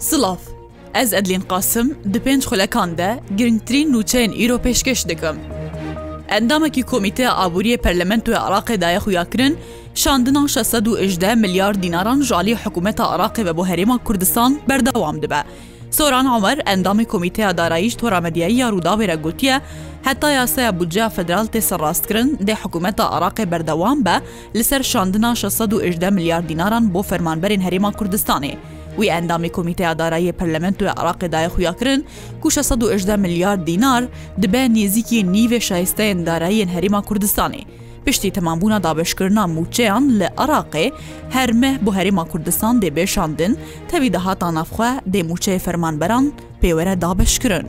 Silav. Ez Edlîn Qasim di pênc xulekan de girngtirîn nûçeyên îro pêşkeş dikim. Endamekî Komîteya Aboriyê Parlamentoya Iraqê daye xuyakirin şandina 618 milyar dînaran ji aliyê Hikûmeta Iraqê ve bo Herêma Kurdistan berdewam dibe. Soran Omer endamê Komîteya Darayîş Tora Medyayî ya Rûdawê re gotiye, heta yaseya budceya federal tê serrastkirin dê Hikûmeta Iraqê berdewam be, Li ser şandina şeş sed û ejdeh milyar dînaran bo fermanberên Herêma Kurdistanê, wê endamê Komîteya Darayî yê Parlamentoya Iraqê daye xuyakirin ku şeş sed û ejdeh milyar dînar dibe nêzîkî nîvê şayisteyên darayî yên Herêma Kurdistanê. Piştî temambûna dabeşkirina mûçeyan li Iraqê, her meh bo Herêma Kurdistan dê bê şandin, tevî dahata navxwe dê mûçeyê fermanberan, pê were dabeşkirin.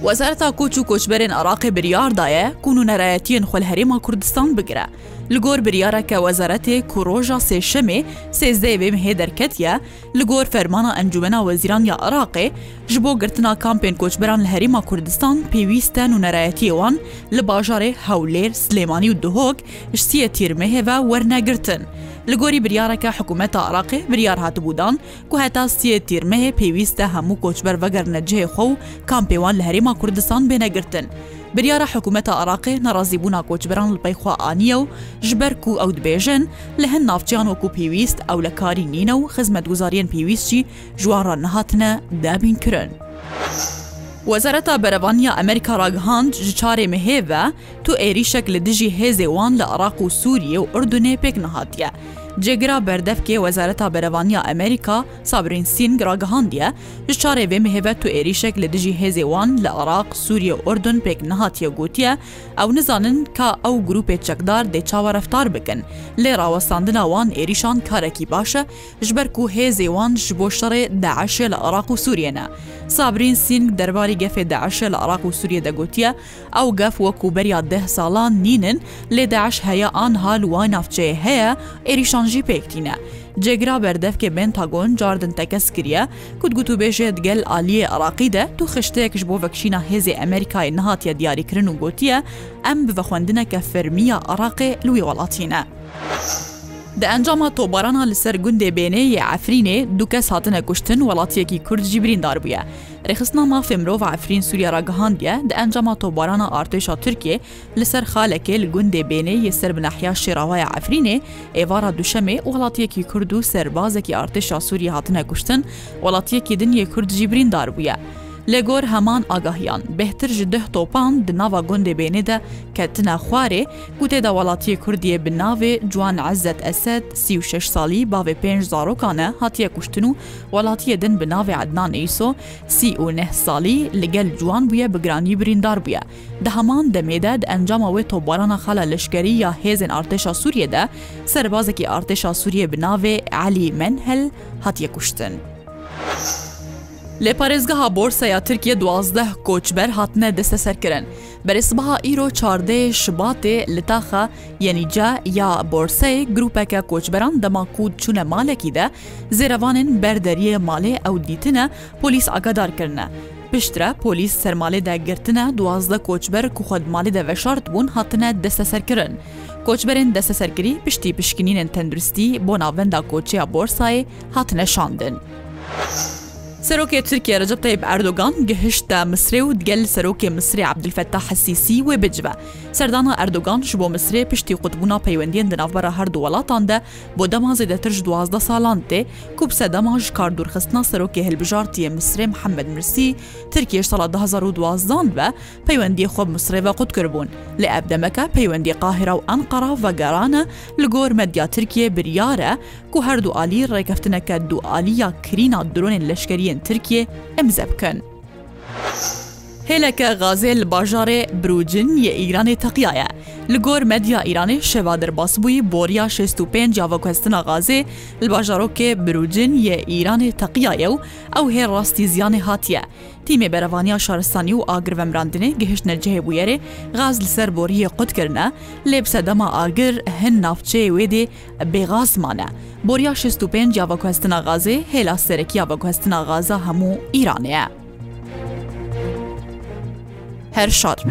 Wezareta Koç û Koçberên Iraqê biryar daye ku nûnerayetiyên xwe li Herêma Kurdistan bigire. Li gor biryareke wezaretê ku roja Sêşemê sêzdeyê vê mehê derketiye, li gor fermana Encûmena Wezîran ya Iraqê, ji bo girtina kampên koçberan li Herêma Kurdistan pêwîst e nûnerayetiyê wan li bajarê Hewlêr, Silêmanî û Duhok ji sî yê Tîrmehê ve werne girtin. Li gorî biryareke hikûmeta Iraqê biryar hatibû dan ku heta siyê Tîrmehê pêwîst e hemû koçber vegerine cihê xwe û kampê wan li Herêma Kurdistan bêne girtin. Biryara hikûmeta Iraqê nerazîbûna koçberan li pey xwe aniye û ji ber ku ew dibêjin li hin navçeyan wekû pêwîst ew li karî nîne û xizmetguzariyên pêwîst jî ji wan re nehatine dabînkirin. Wezareta Berevaniya Amerîka ragihand ji çarê Mehê ve, Tu êrîşek li dijî hêzê wan li Iraq û Sûriyê û Urdunê pêk nehatiye. Cêgira berdevkê Wezareta Berevaniya Amerîka, Sabrîn Sîng ragihandiye, ji çarê vê mihêve tu êrîşek li dijî hêzê wan li Iraq, Sûriyê û Urdun pêk nehatiye gotiye, ew nizanin ka ew grûpê çekdar dê çawa reftar bikin, lê rawestandina wan êrîşan karekî baş e, ji ber ku hêzê wan ji bo şerê DAIŞ'ê li Iraq û Sûriyê ne. Sabrîn Sîng derbarî gefê DAIŞ'ê li Iraq û Sûriyê de gotiye, Ew gef wekû beriya deh salan nîn in, lê DAIŞ heye anha li wan navçeyê heye, êrîşan jî pêk tîne. Cêgira berdevkê Bentagon car din tekez kiriye ku di gotûbêjê di gel aliyê Iraqî de tu xişteyek ji bo vekşîna hêzê Amerîkayê nehatiye diyarîkirin û gotiye, Em bi vexwendineke fermî ya Iraqê li wê welatî ne. Di encama tobarana li ser gundê Bênê yê Efrînê du kes hatine kuştin, welatiyekî Kurd jî birîndar bûye. Rêxistina mafê mirov Efrîn Sûriye ragihandiye, di encama topbarana artêşa Tirkiyê li ser xalekê li gundê Bênê yê ser bi nehiya Şêrawa ya Efrînê, êvara Duşemê welatiyekî Kurd û serbazekî artêşa Sûriyê hatine kuştin, welatiyekî din yê Kurd jî birîndar bûye. Li gor heman agahiyan, bêhtir ji duh topan di nava gundê Bênê de ketine xwarê ku tê de welatiyê Kurd yê bi navê Ciwan Izzet Esed, sî û şeş salî, bavê pênc zarokan e, hatiye kuştin û Welatiyê din bi navê Ednan Îso, sî û neh salî, li gel ciwan bûye bi giranî birîndar bûye. Di heman demê de di encama wê topbarana xala leşkerî ya hêzên artêşa Sûriyê de serbazekî artêşa Sûriyê bi navê Elî Menhel hatiye kuştin. Li parêzgeha Borsa ya Tirkiyê duwazdeh koçber hatine desteserkirin. Berê sibeha îro çardê Şibatê li taxa Yenîce ya Borsayê grûpeke koçberan dema ku çûne malekî de Zêrevanên ber deriyê malê ew dîtine polîs agadar kirine. Piştre polîs ser malê de girtine duwazdeh koçber ku xwe di malê de veşartibûn hatine desteserkirin. Koçberên desteserkirî piştî pişkinînên tenduristî bo navenda koçeya Borsayê hatine şandin. Serokê Tirkiye Recep Tayîp Erdogan gihişte Misrê û digel Serokê Misrê Abdulfettah Hesîsî wê bicive. Serdana Erdogan ji bo Misrê piştî qutbûna peywendiyên di navbera her du welatan de, Bo dema zêdetir ji duwazdeh salan tê ku bi sedema ji kar dûrxistina serokê hilbijartî yê Misirê Mihemed Mirsî, Tirkîye ji sala du hezar û duwazdan ve peywendîyê xwe bi Misirê ve qut kiribûn. Lê ev demeke peywendîyê Qahira û Enqera vegerane li gor medya Tirkîyê biryar e ku her du alî rêkeftineke du alî ya kirîna dronên leşkerîyên Tirkîyê îmze bikin. Hêleke gazê li bajarê Brûcin yê Îranê teqiyaye. Li gor medya Îranê Şevadir Basbûî boriya şêst û pênc ya veguhestina gazê li bajarokê Brûcin yê Îranê teqiyaye û ew hê rastî ziyanê hatiye. Tîmê berevaniya şaristanî û agir vemirandinê gihiştine cihê bûyerê, gaz li ser boriyê qut kirine, lê bi sedema agir hin navçeyê wê dê bê gaz mane. Boriya şêst û pênc ya veguhestina gazê hêla serekî ya veguhestina gaza hemû Îranê ye. Her şad be.